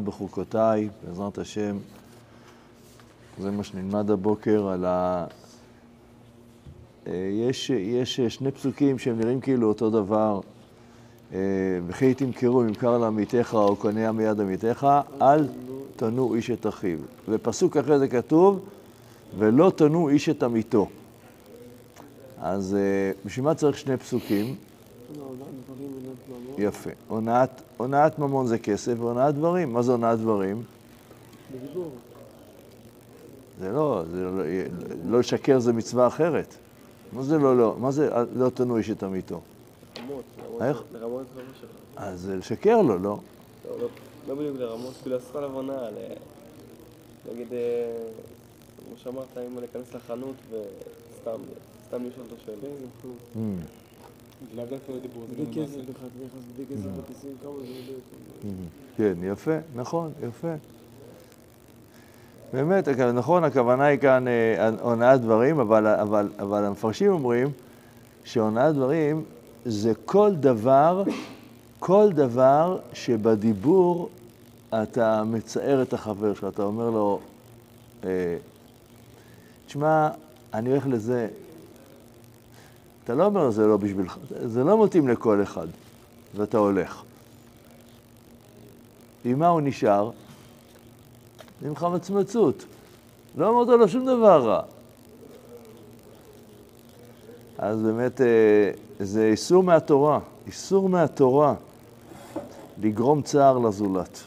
בחוקותיי, בעזרת השם, זה מה שנלמד הבוקר על ה... יש, יש שני פסוקים שהם נראים כאילו אותו דבר, וכי תמכרו ממכר לעמיתך או קונה מיד עמיתך, אל תנו איש את אחיו. ופסוק אחרי זה כתוב, ולא תנו איש את עמיתו. אז בשביל מה צריך שני פסוקים? יפה. הונאת ממון זה כסף, והונאת דברים. מה זה הונאת דברים? זה לא, זה לא, לא לשקר זה מצווה אחרת. מה זה לא, לא? מה זה לא תנו איש את עמיתו? לרמות, איך? לרמות שלך. אז זה לשקר לו, לא? לא, לא, לא בדיוק לרמות, כאילו עשרה לבונה. נגיד, אה, כמו שאמרת, אם להיכנס לחנות וסתם, סתם לשאול אותו שאלות. לאו דווקא דיבור, זה בלי כסף. בכלל, בלי כסף בכיסים, כמה זה עולה. כן, יפה, נכון, יפה. באמת, נכון, הכוונה היא כאן אה, הונאת דברים, אבל, אבל, אבל המפרשים אומרים שהונאת דברים זה כל דבר, כל דבר שבדיבור אתה מצער את החבר שלך, אתה אומר לו, אה, תשמע, אני הולך לזה, אתה לא אומר זה לא בשבילך, זה לא מתאים לכל אחד, ואתה הולך. עם מה הוא נשאר? עם חמצמצות. לא אמרת לו שום דבר רע. אז באמת אה, זה איסור מהתורה, איסור מהתורה לגרום צער לזולת.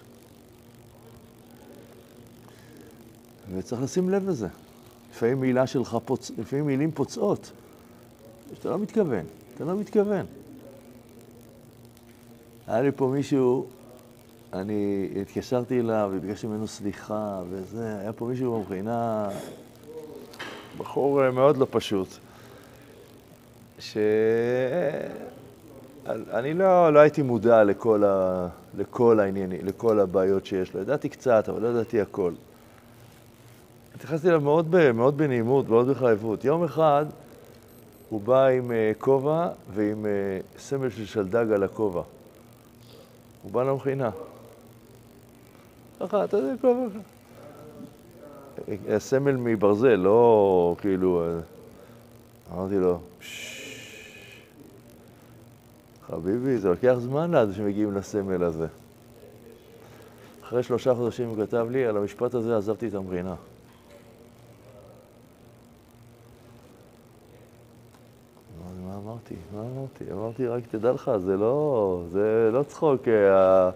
וצריך לשים לב לזה. לפעמים מילה שלך פוצ... לפעמים מילים פוצעות. שאתה לא מתכוון, אתה לא מתכוון. היה לי פה מישהו, אני התקשרתי אליו וביקשתי ממנו סליחה וזה, היה פה מישהו במכינה, בחור אה, מאוד לא פשוט, שאני לא, לא הייתי מודע לכל, ה... לכל העניינים, לכל הבעיות שיש לו. ידעתי קצת, אבל לא ידעתי הכל. התייחסתי אליו מאוד. מאוד בנעימות, מאוד בחייבות. יום אחד הוא בא עם אה, כובע ועם אה, סמל של שלדג על הכובע. הוא בא למכינה. ככה, אתה יודע, כובע. אה, סמל מברזל, לא כאילו... אמרתי לו, "ששש, חביבי, זה לוקח זמן עד שמגיעים לסמל הזה. אחרי שלושה חודשים הוא כתב לי, על המשפט הזה עזבתי את המכינה. אמרתי, מה אמרתי? אמרתי? רק תדע לך, זה לא, זה לא צחוק אה,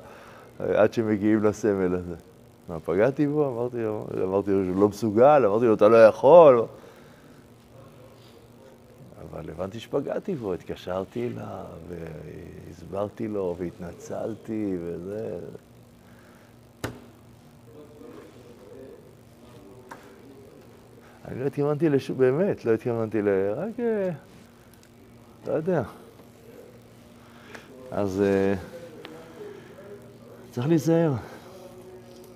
עד שמגיעים לסמל הזה. מה, פגעתי בו? אמרתי אמרתי לו שהוא לא מסוגל, אמרתי לו, אתה לא יכול. אבל הבנתי שפגעתי בו, התקשרתי אליו, והסברתי לו, והתנצלתי, וזה... אני לא התכוונתי לשום, באמת, לא התכוונתי ל... רק... לא יודע. אז אה, צריך להיזהר.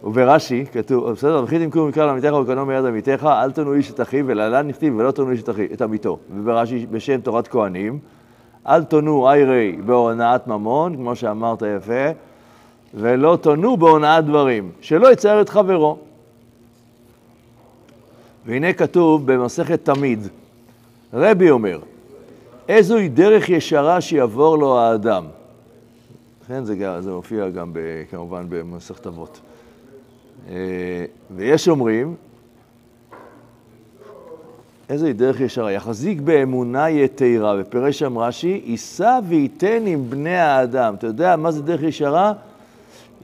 וברש"י כתוב, בסדר, וכי תמכרו מקרא לעמיתך וקנו מיד עמיתך, אל תנו איש את אחיו, ולהלן נכתיב, ולא תנו איש את, עמיתו. וברש"י, בשם תורת כהנים, אל תונו איירי בהונאת ממון, כמו שאמרת יפה, ולא תונו בהונאת דברים, שלא יצייר את חברו. והנה כתוב במסכת תמיד, רבי אומר, איזוהי דרך ישרה שיעבור לו האדם. לכן זה, זה מופיע גם ב, כמובן במסכת אבות. אה, ויש אומרים, איזוהי דרך ישרה, יחזיק באמונה יתרה, ופירש שם רש"י, יישא וייתן עם בני האדם. אתה יודע מה זה דרך ישרה?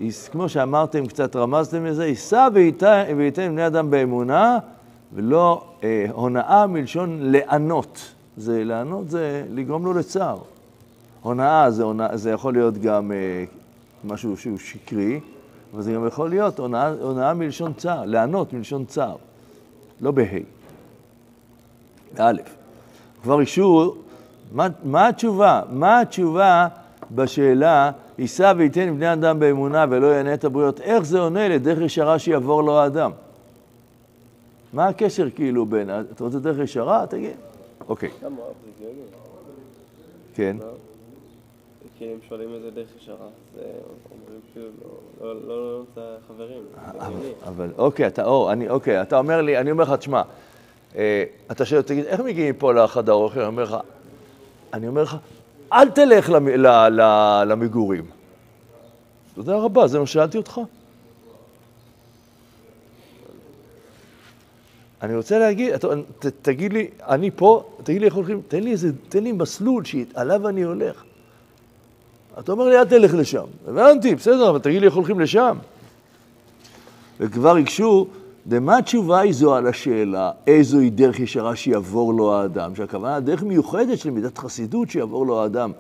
יש- כמו שאמרתם, קצת רמזתם לזה, יישא וייתן עם בני אדם באמונה, ולא אה, הונאה מלשון לענות. זה לענות זה לגרום לו לצער. הונאה זה, הונאה, זה יכול להיות גם אה, משהו שהוא שקרי, אבל זה גם יכול להיות הונאה, הונאה מלשון צער, לענות מלשון צער, לא בה', באלף. כבר אישור, מה, מה התשובה? מה התשובה בשאלה, יישא וייתן בני אדם באמונה ולא יענה את הבריות? איך זה עונה לדרך ישרה שיעבור לו האדם? מה הקשר כאילו בין, אתה רוצה דרך ישרה? תגיד. אוקיי, למה אב זה הגיוני? כן. כאילו, אם שואלים איזה דרך ישרה, אז אה, אומרים כאילו, לא- לא לא לא נמצא חברים. זה הגיוני. אבל אוקיי, אתה, או, אני, אוקיי, אתה אומר לי, אני אומר לך, תשמע, אה, אתה שואל, תגיד, איך מגיעים פה לחדר אוכל? אני אומר לך, אני אומר לך, אל תלך למגורים. תודה רבה, זה מה ששאלתי אותך. אני רוצה להגיד, ת, תגיד לי, אני פה, תגיד לי איך הולכים, תן לי איזה, תן לי מסלול שעליו אני הולך. אתה אומר לי, אל תלך לשם. הבנתי, בסדר, אבל תגיד לי איך הולכים לשם. וכבר הקשו, דמה התשובה היא זו על השאלה, איזוהי דרך ישרה שיעבור לו האדם, שהכוונה דרך מיוחדת של מידת חסידות שיעבור לו האדם.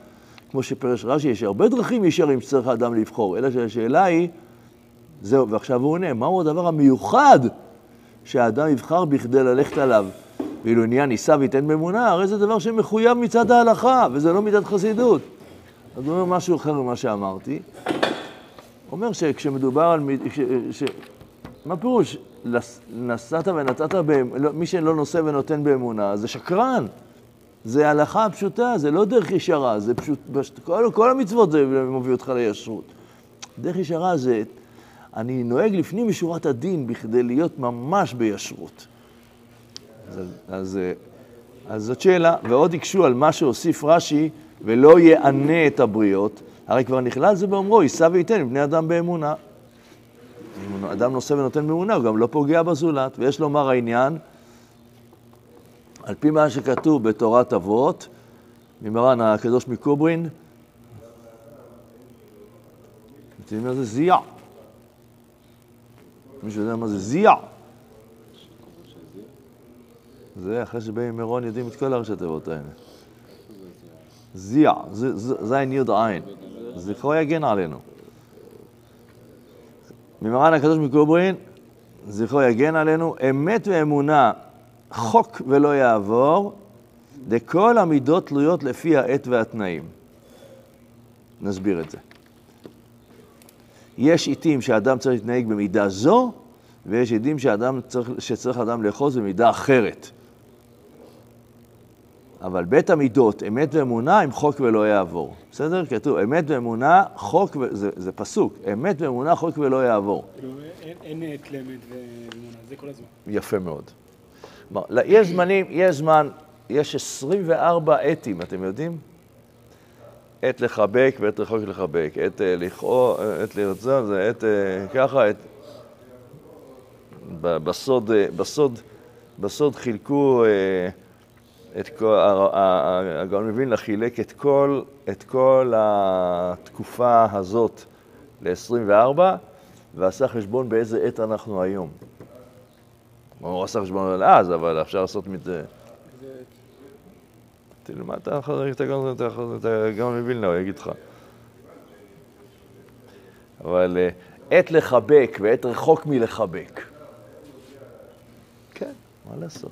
כמו שפרש רש"י, יש הרבה דרכים ישרים שצריך האדם לבחור, אלא שהשאלה היא, זהו, ועכשיו הוא עונה, מהו הדבר המיוחד שהאדם יבחר בכדי ללכת עליו? ואילו עניין יישא וייתן באמונה, הרי זה דבר שמחויב מצד ההלכה, וזה לא מידת חסידות. אז הוא אומר משהו אחר ממה שאמרתי. אומר שכשמדובר על... ש... ש... מה פירוש? נשאת ונתת, באמ... לא, מי שלא נושא ונותן באמונה, זה שקרן. זה הלכה פשוטה, זה לא דרך ישרה, זה. פשוט כל, כל המצוות זה מביא אותך לישרות. דרך ישרה זה... אני נוהג לפנים משורת הדין בכדי להיות ממש בישרות. אז, אז, אז זאת שאלה, ועוד הקשו על מה שהוסיף רש"י, ולא יענה את הבריות, הרי כבר נכלל זה באומרו, יישא וייתן לבני אדם באמונה. אם אדם נושא ונותן באמונה, הוא גם לא פוגע בזולת, ויש לומר העניין, על פי מה שכתוב בתורת אבות, ממרן הקדוש מקוברין, אתם יודעים מה זה זיע? מישהו יודע מה זה זיע? זה אחרי שבאים מירון יודעים את כל הראשי התיבות האלה. זיע, זין יוד עין. זכרו יגן עלינו. ממרן הקדוש מקוברין, זכרו יגן עלינו, אמת ואמונה, חוק ולא יעבור, דכל המידות תלויות לפי העת והתנאים. נסביר את זה. יש עיתים שאדם צריך להתנהג במידה זו, ויש עדים שאדם צריך, שצריך אדם לאחוז במידה אחרת. אבל בית המידות, אמת ואמונה, עם חוק ולא יעבור. בסדר? כתוב, אמת ואמונה, חוק, ו... זה, זה פסוק, אמת ואמונה, חוק ולא יעבור. כאילו, אין- עת לאמת ואמונה, זה כל הזמן. יפה מאוד. יש זמנים, יש זמן, יש 24 עתים, אתם יודעים? עת לחבק ועת רחוק לחבק, עת אה, לכאוב, אה, עת לרצון, זה עת אה, ככה, עת... בסוד, אה, בסוד, בסוד חילקו אה, את כל, הגאון מווילנה חילק את כל, את כל התקופה הזאת ל-24, ועשה חשבון באיזה עת אנחנו היום. הוא עשה חשבון על אז, אבל אפשר לעשות מזה... תלמד את החזק, את הגאון את החזק, את הגאון מווילנה, הוא יגיד לך. אבל אה, עת לחבק ועת רחוק מלחבק. כן, מה לעשות?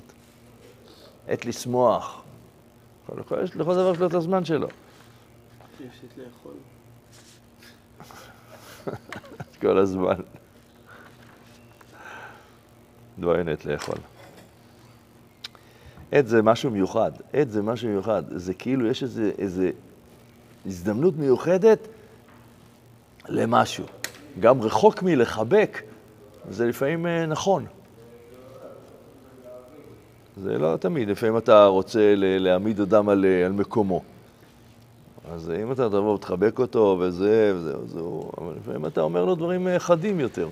עת לשמוח. יש לכל דבר יש לו את הזמן שלו. יש את לאכול. כל הזמן. אין עת לאכול. עת זה משהו מיוחד, עת זה משהו מיוחד. זה כאילו יש איזה, איזה הזדמנות מיוחדת למשהו. גם רחוק מלחבק, זה לפעמים אה, נכון. זה לא תמיד, לפעמים אתה רוצה להעמיד אדם על, אה, על מקומו. אז אם אתה תבוא ותחבק אותו וזה, וזה, זהו, אבל לפעמים אתה אומר לו דברים אה, חדים יותר.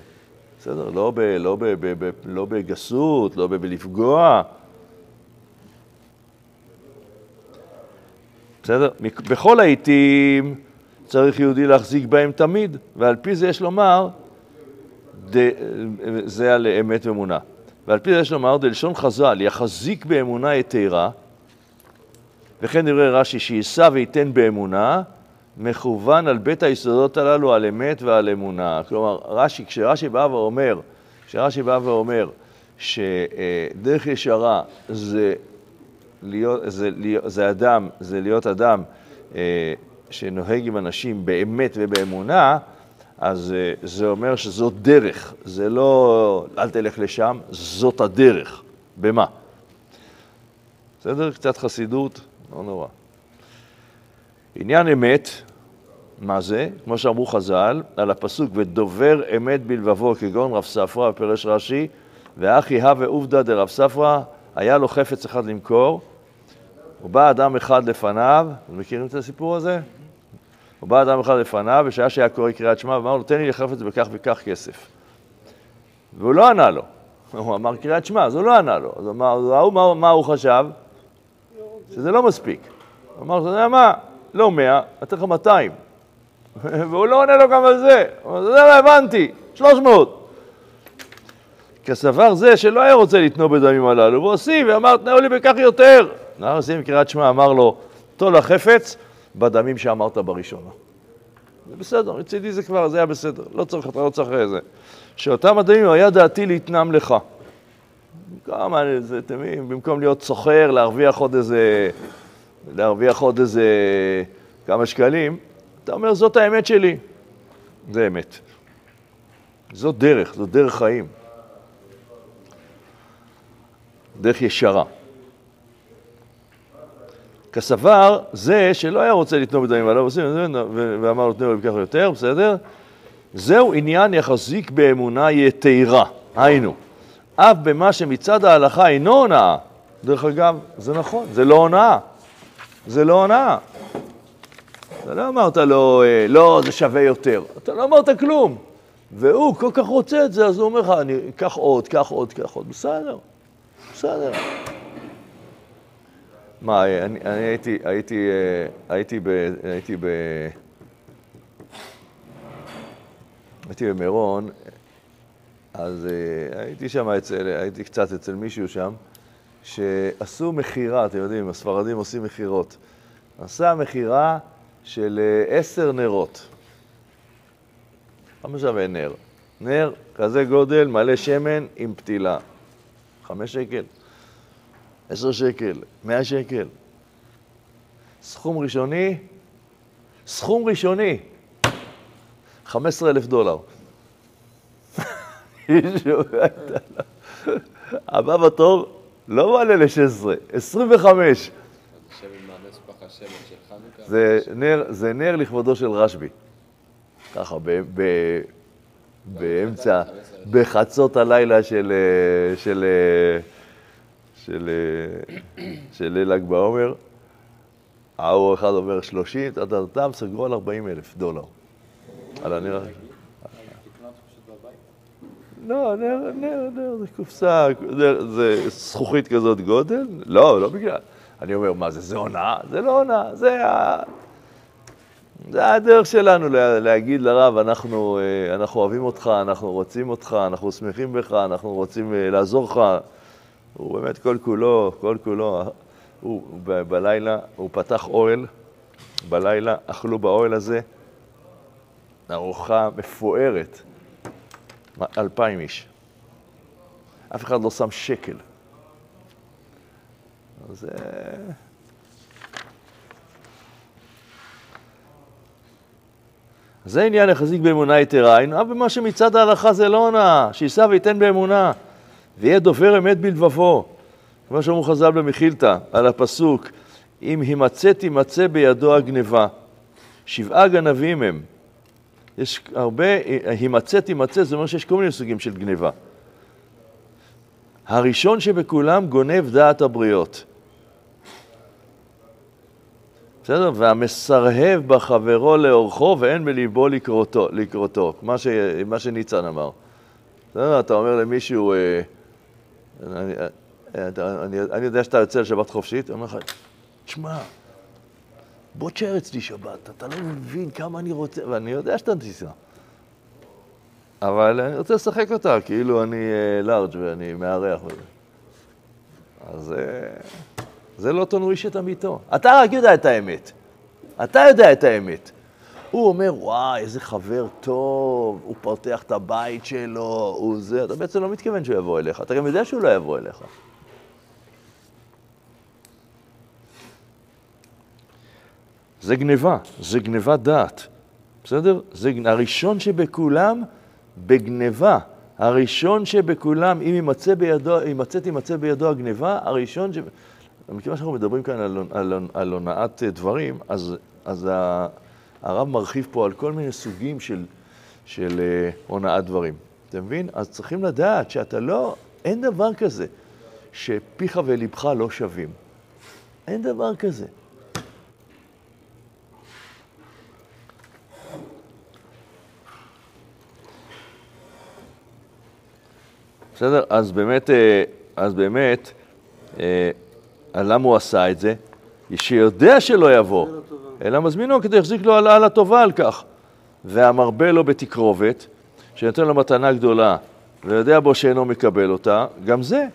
בסדר? לא, ב, לא, ב, ב, ב, לא בגסות, לא בלפגוע. בסדר? בכל העיתים צריך יהודי להחזיק בהם תמיד, ועל פי זה יש לומר, ד, זה על אמת ואמונה. ועל פי זה יש לומר, דלשון חז"ל, יחזיק באמונה יתרה, וכן נראה רש"י, שיישא וייתן באמונה, מכוון על בית היסודות הללו, על אמת ועל אמונה. כלומר, רש"י, כשרש"י בא ואומר, כשרש"י בא ואומר שדרך ישרה זה, להיות, זה, זה אדם, זה להיות אדם אה, שנוהג עם אנשים באמת ובאמונה, אז אה, זה אומר שזאת דרך, זה לא אל תלך לשם, זאת הדרך. במה? בסדר? קצת חסידות, לא נורא. עניין אמת, מה זה? כמו שאמרו חז"ל, על הפסוק, ודובר אמת בלבבו, כגון רב ספרא, ופרש רש"י, ואחי הווה עובדא דרב ספרא, היה לו חפץ אחד למכור, ובא אדם אחד לפניו, אתם מכירים את הסיפור הזה? ובא אדם אחד לפניו, בשעה שהיה קורא קריאת שמע, ואמר לו, תן לי לחפץ בכך וכך כסף. והוא לא ענה לו. הוא אמר קריאת שמע, אז הוא לא ענה לו. אז אמר, ההוא, מה, מה הוא חשב? שזה לא מספיק. הוא אמר, אתה יודע מה? לא מאה, אתן לך 200. והוא לא עונה לו גם על זה. הוא אומר, אתה יודע מה, הבנתי, 300. כסבר זה שלא היה רוצה לתנוע בדמים הללו, והוסיף ואמר, תנאו לי בכך יותר. נהר עושים קריאת שמע אמר לו, טול החפץ בדמים שאמרת בראשונה. זה בסדר, מצידי זה כבר, זה היה בסדר, לא צריך, אתה לא צריך איזה. שאותם הדמים היה דעתי להתנם לך. כמה, זה, אתם מבינים, במקום להיות סוחר, להרוויח עוד איזה, להרוויח עוד איזה כמה שקלים, אתה אומר, זאת האמת שלי. זה אמת. זאת דרך, זאת דרך חיים. דרך ישרה. כסבר זה שלא היה רוצה לתנום בדמים עליו, ואמר לו תנו לו בכך יותר, בסדר? זהו עניין יחזיק באמונה יתרה, היינו, אף במה שמצד ההלכה אינו הונאה. דרך אגב, זה נכון, זה לא הונאה. זה לא הונאה. אתה לא אמרת לו, אה, לא, זה שווה יותר. אתה לא אמרת כלום. והוא כל כך רוצה את זה, אז הוא אומר לך, אני אקח עוד, קח עוד, קח עוד. בסדר, בסדר. מה, אני, אני הייתי, הייתי, אה, הייתי ב... הייתי ב... הייתי במירון, אז uh, הייתי שם אצל, הייתי קצת אצל מישהו שם, שעשו מכירה, אתם יודעים, הספרדים עושים מכירות. עשה מכירה של uh, עשר נרות. כמה שווה נר? נר כזה גודל, מלא שמן עם פתילה. חמש שקל, עשר שקל, מאה שקל. סכום ראשוני, סכום ראשוני, 15 אלף דולר. הבא בתור לא מעלה ל-16, 25. זה נר, לכבודו של רשב"י. ככה, באמצע, בחצות הלילה של, של, של, של ליל ל"ג בעומר, ההוא אחד אומר 30, טה סגרו על 40 אלף דולר. על הנר... לא, נר, נר, נר, זה קופסה, זה זכוכית כזאת גודל? לא, לא בגלל. אני אומר, מה זה, זה הונאה? זה לא הונאה, זה ה... זה הדרך שלנו להגיד לרב, אנחנו, אה, אנחנו אוהבים אותך, אנחנו רוצים אותך, אנחנו שמחים בך, אנחנו רוצים אה, לעזור לך. הוא באמת כל כולו, כל כולו, הוא ב- בלילה, הוא פתח אוהל, בלילה אכלו באוהל הזה ארוחה מפוארת, אלפיים איש. אף אחד לא שם שקל. אז... זה עניין החזיק באמונה יתרה, היינו, אבל מה שמצד ההלכה זה לא הונאה, שיישא וייתן באמונה, ויהיה דובר אמת בלבבו. כמו שאמרו חז"ל במחילתא, על הפסוק, אם הימצא תימצא בידו הגניבה. שבעה גנבים הם. יש הרבה, הימצא תימצא, זה אומר שיש כל מיני סוגים של גניבה. הראשון שבכולם גונב דעת הבריות. בסדר? והמסרהב בחברו לאורכו ואין בליבו לקרותו, לקרותו מה, ש, מה שניצן אמר. בסדר? אתה אומר למישהו, אה, אני, אה, אני, אני יודע שאתה יוצא לשבת חופשית, הוא אומר לך, תשמע, בוא תשאר אצלי שבת, אתה לא מבין כמה אני רוצה, ואני יודע שאתה תיסע. אבל אני רוצה לשחק אותה, כאילו אני אה, לארג' ואני מארח. אז... זה לא תנויש את אמיתו. אתה רק יודע את האמת. אתה יודע את האמת. הוא אומר, וואי, איזה חבר טוב, הוא פותח את הבית שלו, הוא זה, אתה בעצם לא מתכוון שהוא יבוא אליך, אתה גם יודע שהוא לא יבוא אליך. זה גניבה, זה גניבת דעת, בסדר? זה הראשון שבכולם בגניבה. הראשון שבכולם, אם יימצא בידו, יימצא תימצא בידו הגניבה, הראשון ש... מכיוון שאנחנו מדברים כאן על, על, על הונאת דברים, אז, אז הרב מרחיב פה על כל מיני סוגים של, של אה, הונאת דברים. אתה מבין? אז צריכים לדעת שאתה לא, אין דבר כזה שפיך ולבך לא שווים. אין דבר כזה. בסדר? אז באמת, אה, אז באמת, אה, למה הוא עשה את זה? שיודע שלא יבוא, אלא מזמינו כדי שיחזיק לו העלאה לטובה על כך. והמרבה לו בתקרובת, שנותן לו מתנה גדולה, ויודע בו שאינו מקבל אותה, גם זה.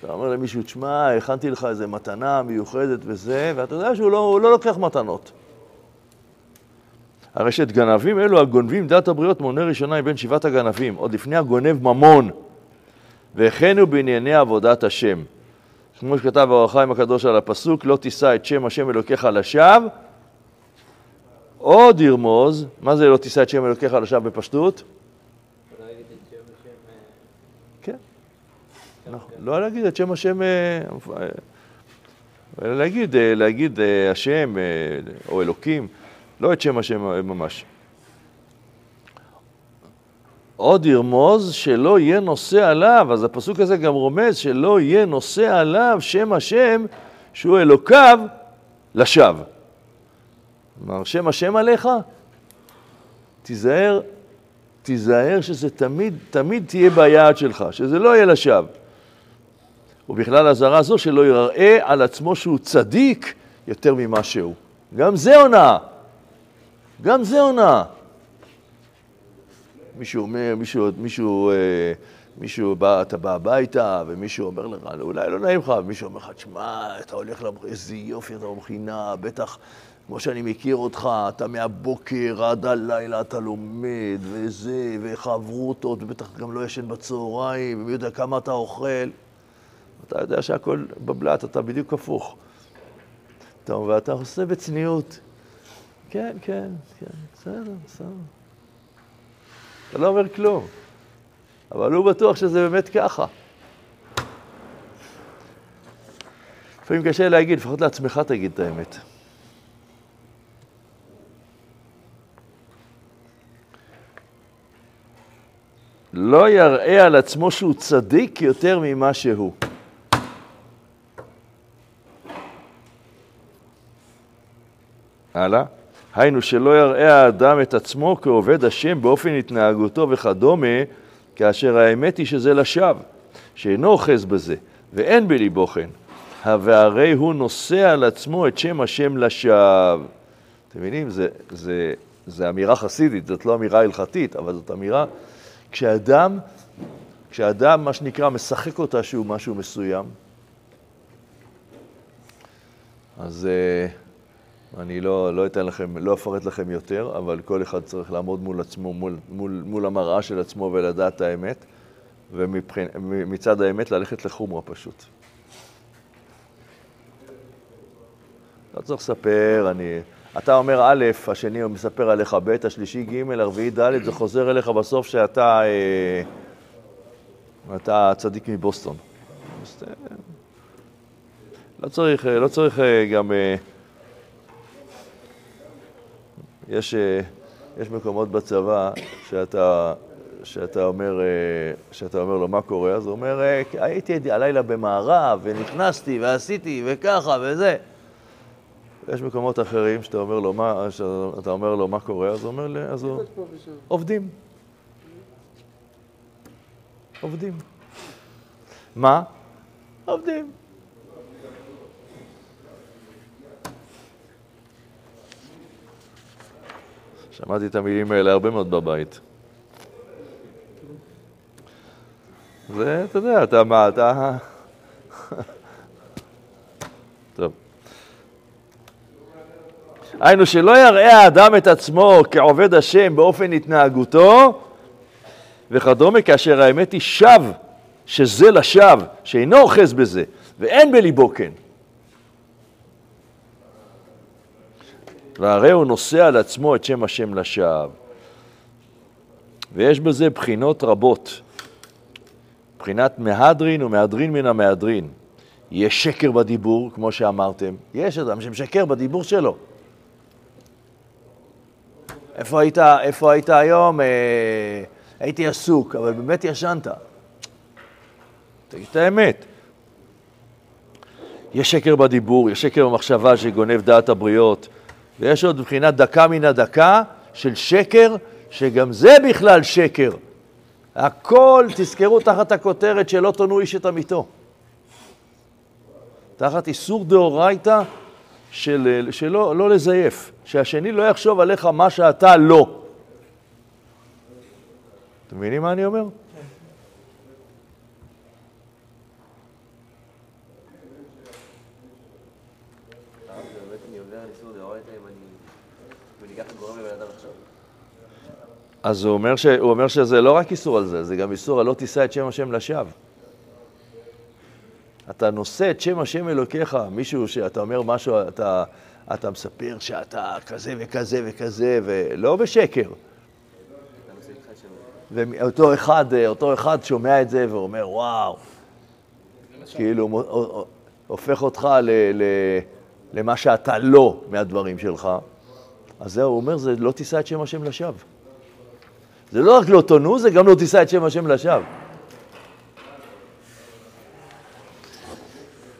אתה אומר למישהו, תשמע, הכנתי לך איזה מתנה מיוחדת וזה, ואתה יודע שהוא לא, לא לוקח מתנות. הרי שאת גנבים אלו הגונבים דת הבריות מונה ראשונה מבין שבעת הגנבים, עוד לפני הגונב ממון, והחנו בענייני עבודת השם. כמו שכתב האור החיים הקדוש על הפסוק, לא תישא את שם השם אלוקיך לשווא, עוד ירמוז, מה זה לא תישא את שם אלוקיך לשווא בפשטות? כן, נכון. לא להגיד את שם השם, אה, אלא להגיד, אה, להגיד אה, השם או אלוקים, לא את שם השם ממש. עוד ירמוז שלא יהיה נושא עליו, אז הפסוק הזה גם רומז שלא יהיה נושא עליו שם השם שהוא אלוקיו לשווא. כלומר, שם השם עליך, תיזהר, תיזהר שזה תמיד, תמיד תהיה ביעד שלך, שזה לא יהיה לשווא. ובכלל אזהרה זו שלא יראה על עצמו שהוא צדיק יותר ממה שהוא. גם זה הונאה. גם זה הונאה. מישהו אומר, מישהו, מישהו, אה, מישהו בא, אתה בא הביתה, ומישהו אומר לך, אולי לא נעים לך, ומישהו אומר לך, תשמע, אתה הולך לבחינה, איזה יופי אתה במכינה, בטח, כמו שאני מכיר אותך, אתה מהבוקר עד הלילה אתה לומד, וזה, וחברותות, ובטח גם לא ישן בצהריים, ומי יודע כמה אתה אוכל. אתה יודע שהכל בבלת, אתה בדיוק הפוך. טוב, ואתה עושה בצניעות. כן, כן, כן, בסדר, בסדר. אתה לא אומר כלום, אבל הוא בטוח שזה באמת ככה. לפעמים קשה להגיד, לפחות לעצמך תגיד את האמת. לא יראה על עצמו שהוא צדיק יותר ממה שהוא. הלאה. היינו שלא יראה האדם את עצמו כעובד השם באופן התנהגותו וכדומה, כאשר האמת היא שזה לשווא, שאינו אוחז בזה, ואין בליבו כן. והרי הוא נושא על עצמו את שם השם לשווא. אתם מבינים? זה, זה, זה אמירה חסידית, זאת לא אמירה הלכתית, אבל זאת אמירה, כשאדם, כשאדם, מה שנקרא, משחק אותה שהוא משהו מסוים, אז... Uh, אני לא, לא אתן לכם, לא אפרט לכם יותר, אבל כל אחד צריך לעמוד מול עצמו, מול, מול, מול המראה של עצמו ולדעת את האמת, ומצד האמת ללכת לחומרה פשוט. לא צריך לספר, אני... אתה אומר א', השני מספר עליך ב', השלישי ג', הרביעי ד', זה חוזר אליך בסוף שאתה אה, אתה צדיק מבוסטון. לא צריך, לא צריך אה, גם... אה, יש, אה, יש מקומות בצבא שאתה, שאתה, אומר, אה, שאתה אומר לו מה קורה, אז הוא אומר, אה, הייתי הלילה במערב ונכנסתי ועשיתי וככה וזה. יש מקומות אחרים שאתה אומר לו מה, שאתה אומר לו מה קורה, אז הוא אומר לי, אז הוא... עובדים. עובדים. מה? עובדים. שמעתי את המילים האלה הרבה מאוד בבית. זה, אתה יודע, אתה מה, אתה... טוב. היינו שלא יראה האדם את עצמו כעובד השם באופן התנהגותו וכדומה, כאשר האמת היא שווא, שזה לשווא, שאינו אוחז בזה, ואין בליבו כן. והרי הוא נושא על עצמו את שם השם לשווא. ויש בזה בחינות רבות. בחינת מהדרין ומהדרין מן המהדרין. יש שקר בדיבור, כמו שאמרתם. יש אדם שמשקר בדיבור שלו. איפה היית, איפה היית היום? אה, הייתי עסוק, אבל באמת ישנת. תגיד את האמת. יש שקר בדיבור, יש שקר במחשבה שגונב דעת הבריות, ויש עוד מבחינת דקה מן הדקה של שקר, שגם זה בכלל שקר. הכל, תזכרו תחת הכותרת שלא תונו איש את עמיתו. תחת איסור דאורייתא של, שלא לא לזייף, שהשני לא יחשוב עליך מה שאתה לא. אתם מבינים מה אני אומר? אז הוא אומר, ש... הוא אומר שזה לא רק איסור על זה, זה גם איסור על לא תישא את שם השם לשווא. אתה נושא את שם השם אלוקיך, מישהו שאתה אומר משהו, אתה, אתה מספר שאתה כזה וכזה וכזה, ולא בשקר. ואותו אחד, אותו אחד שומע את זה ואומר, וואו, כאילו הופך אותך ל, ל, למה שאתה לא מהדברים שלך. אז זהו, הוא אומר, זה לא תישא את שם השם לשווא. זה לא רק לא תונו, זה גם לא תישא את שם השם לשווא.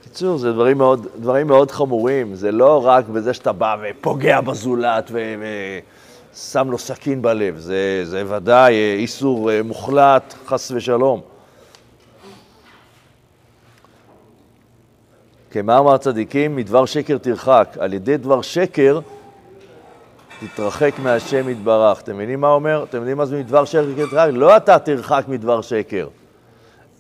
בקיצור, זה דברים מאוד, דברים מאוד חמורים, זה לא רק בזה שאתה בא ופוגע בזולת ושם לו סכין בלב, זה, זה ודאי איסור אה, מוחלט, חס ושלום. כמאמר הצדיקים, מדבר שקר תרחק. על ידי דבר שקר תתרחק מהשם יתברך. אתם מבינים מה אומר? אתם יודעים מה זה מדבר שקר תרחק? לא אתה תרחק מדבר שקר.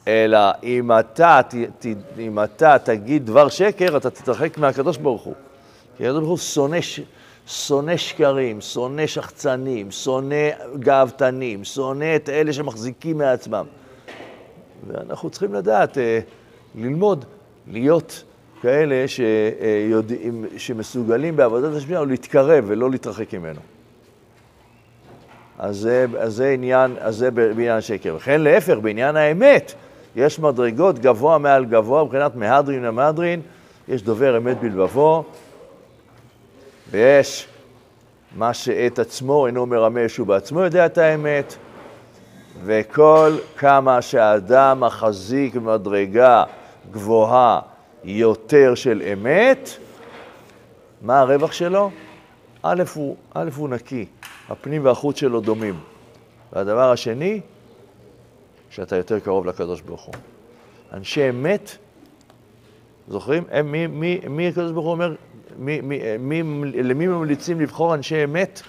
אלא אם אתה, ת, ת, אם אתה תגיד דבר שקר, אתה תתרחק מהקדוש ברוך הוא. כי הקדוש ברוך הוא שונא, שונא שקרים, שונא שחצנים, שונא גאוותנים, שונא את אלה שמחזיקים מעצמם. ואנחנו צריכים לדעת, אה, ללמוד, להיות כאלה שיודעים, שמסוגלים בעבודת השמיעה להתקרב ולא להתרחק ממנו. אז זה, אז זה עניין, אז זה בעניין השקר. וכן להפך, בעניין האמת, יש מדרגות גבוה מעל גבוה, מבחינת מהדרין למהדרין, יש דובר אמת בלבבו, ויש מה שאת עצמו אינו מרמה שהוא בעצמו יודע את האמת, וכל כמה שהאדם מחזיק במדרגה גבוהה יותר של אמת, מה הרווח שלו? א' הוא, א' הוא נקי, הפנים והחוץ שלו דומים. והדבר השני, שאתה יותר קרוב לקדוש ברוך הוא. אנשי אמת, זוכרים? הם, מי, מי, מי הקדוש ברוך הוא אומר, מי, מי, מי, למי ממליצים לבחור אנשי אמת?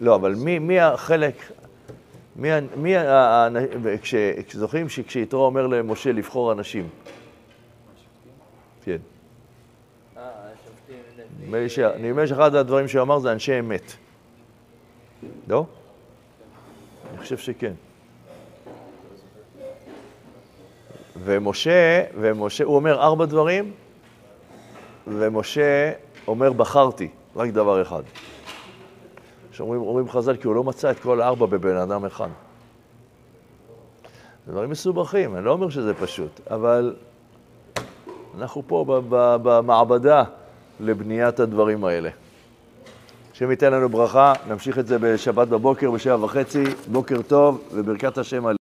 לא, אבל מי, מי החלק, מי, מי, כש, זוכרים שכשיתרו אומר למשה לבחור אנשים? כן. נדמה לי שאחד הדברים שהוא אמר זה אנשי אמת. לא? אני חושב שכן. ומשה, ומשה, הוא אומר ארבע דברים, ומשה אומר בחרתי, רק דבר אחד. שאומרים אומרים חז"ל, כי הוא לא מצא את כל הארבע בבן אדם אחד. זה דברים מסובכים, אני לא אומר שזה פשוט, אבל אנחנו פה במעבדה לבניית הדברים האלה. השם ייתן לנו ברכה, נמשיך את זה בשבת בבוקר, בשבע וחצי, בוקר טוב וברכת השם על...